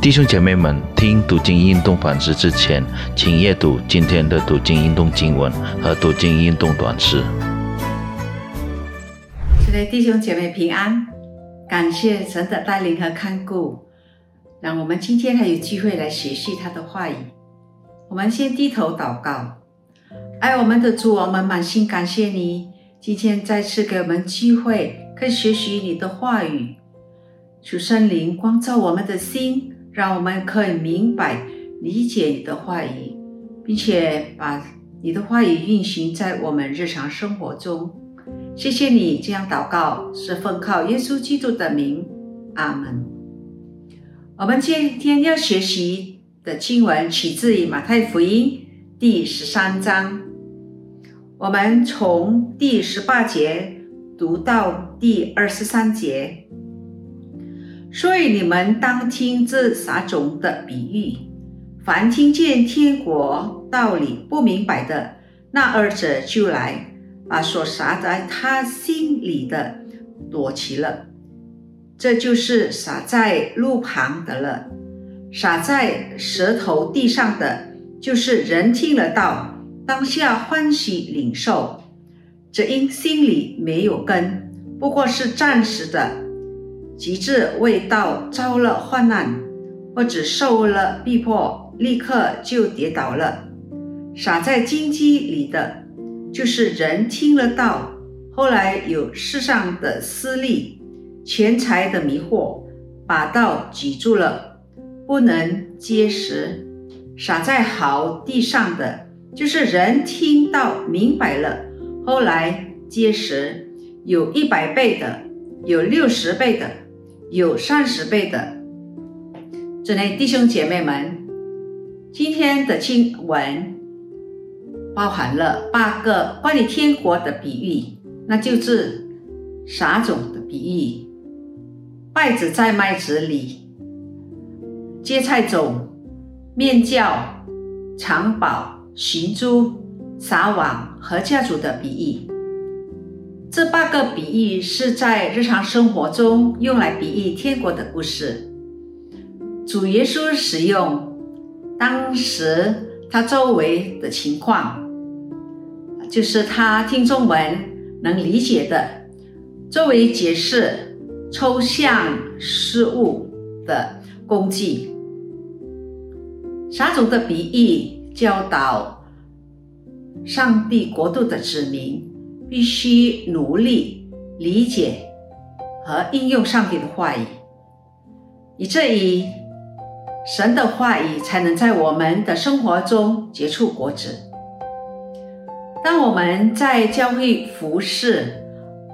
弟兄姐妹们，听读经运动反思之前，请阅读今天的读经运动经文和读经运动短诗。亲爱的弟兄姐妹平安，感谢神的带领和看顾，让我们今天还有机会来学习他的话语。我们先低头祷告，爱我们的主，我们满心感谢你，今天再次给我们机会，可以学习你的话语。求圣灵光照我们的心。让我们可以明白、理解你的话语，并且把你的话语运行在我们日常生活中。谢谢你这样祷告，是奉靠耶稣基督的名，阿门。我们今天要学习的经文取自于马太福音第十三章，我们从第十八节读到第二十三节。所以你们当听这三种的比喻：凡听见天国道理不明白的，那二者就来，把所撒在他心里的夺齐了。这就是撒在路旁的了。撒在舌头地上的，就是人听了道，当下欢喜领受，只因心里没有根，不过是暂时的。极致未到，遭了患难，或者受了逼迫，立刻就跌倒了。撒在荆棘里的，就是人听了道，后来有世上的私利、钱财的迷惑，把道挤住了，不能结实。撒在好地上的，就是人听到明白了，后来结实，有一百倍的，有六十倍的。有三十倍的，这类弟兄姐妹们，今天的经文包含了八个关于天国的比喻，那就是撒种的比喻：麦子在麦子里，芥菜种、面教、藏宝、寻珠、撒网和家族的比喻。这八个比喻是在日常生活中用来比喻天国的故事。主耶稣使用当时他周围的情况，就是他听中文能理解的，作为解释抽象事物的工具。撒种的比喻教导上帝国度的子民。必须努力理解和应用上帝的话语，以至于神的话语才能在我们的生活中结出果子。当我们在教会服侍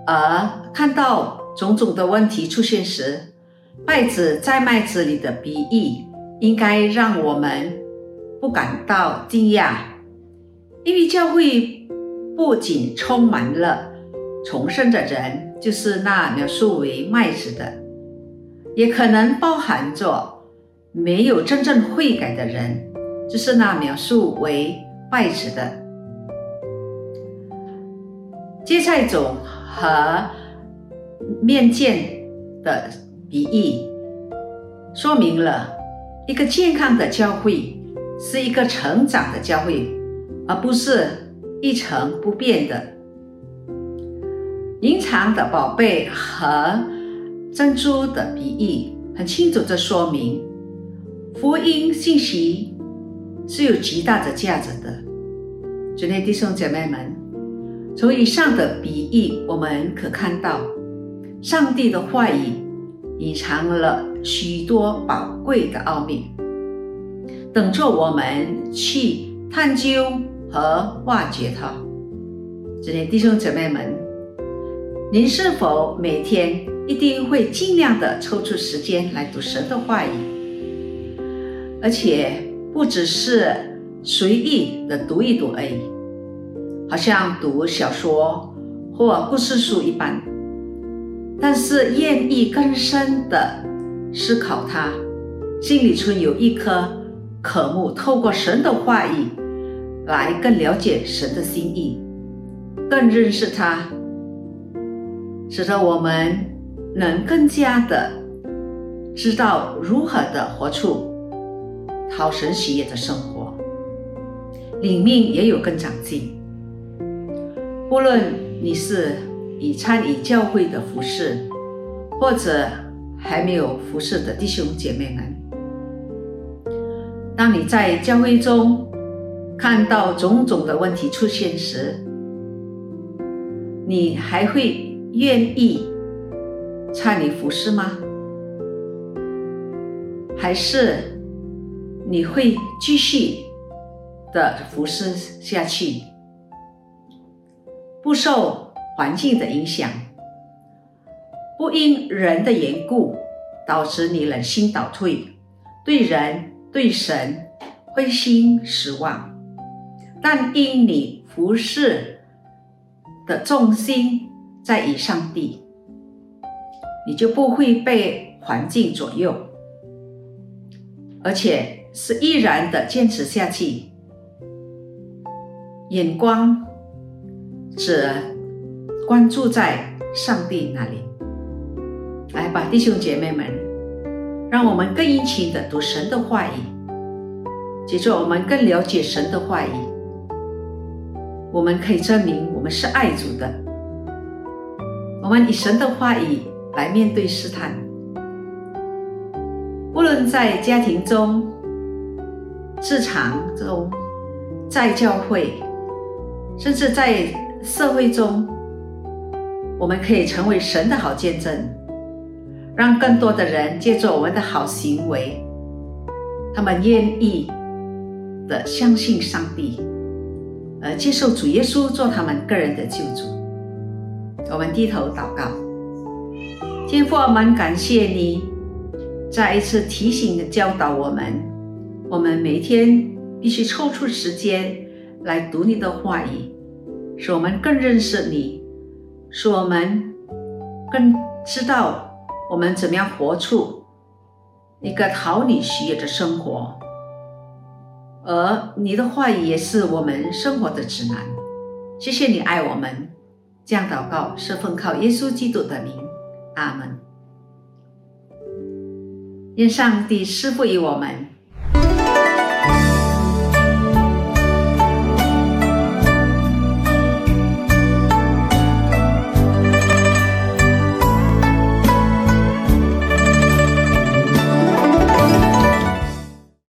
而看到种种的问题出现时，麦子在麦子里的比喻应该让我们不感到惊讶，因为教会。不仅充满了重生的人，就是那描述为麦子的，也可能包含着没有真正悔改的人，就是那描述为稗子的。芥菜种和面见的比喻，说明了一个健康的教会是一个成长的教会，而不是。一成不变的隐藏的宝贝和珍珠的比喻，很清楚地说明福音信息是有极大的价值的。主内弟兄姐妹们，从以上的比喻，我们可看到上帝的话语隐藏了许多宝贵的奥秘，等着我们去探究。和化解它。这些弟兄姊妹们，您是否每天一定会尽量的抽出时间来读神的话语，而且不只是随意的读一读而已，好像读小说或故事书一般，但是愿意更深的思考它，心里存有一颗渴慕透过神的话语。来更了解神的心意，更认识他，使得我们能更加的知道如何的活出讨神喜悦的生活，灵命也有更长进。不论你是已参与教会的服饰，或者还没有服侍的弟兄姐妹们，当你在教会中看到种种的问题出现时，你还会愿意参与服侍吗？还是你会继续的服侍下去，不受环境的影响？不因人的缘故导致你人心倒退，对人对神灰心失望，但因你服侍的重心在于上帝，你就不会被环境左右，而且是毅然的坚持下去，眼光只关注在上帝那里。来吧，弟兄姐妹们，让我们更殷勤的读神的话语，接着我们更了解神的话语，我们可以证明我们是爱主的。我们以神的话语来面对试探，无论在家庭中、市场中、在教会，甚至在社会中，我们可以成为神的好见证。让更多的人借助我们的好行为，他们愿意的相信上帝，而接受主耶稣做他们个人的救主。我们低头祷告，天父，我们感谢你再一次提醒教导我们，我们每天必须抽出时间来读你的话语，使我们更认识你，使我们更知道。我们怎么样活出一个讨你喜悦的生活？而你的话语也是我们生活的指南。谢谢你爱我们，这样祷告是奉靠耶稣基督的名，阿门。愿上帝赐福于我们，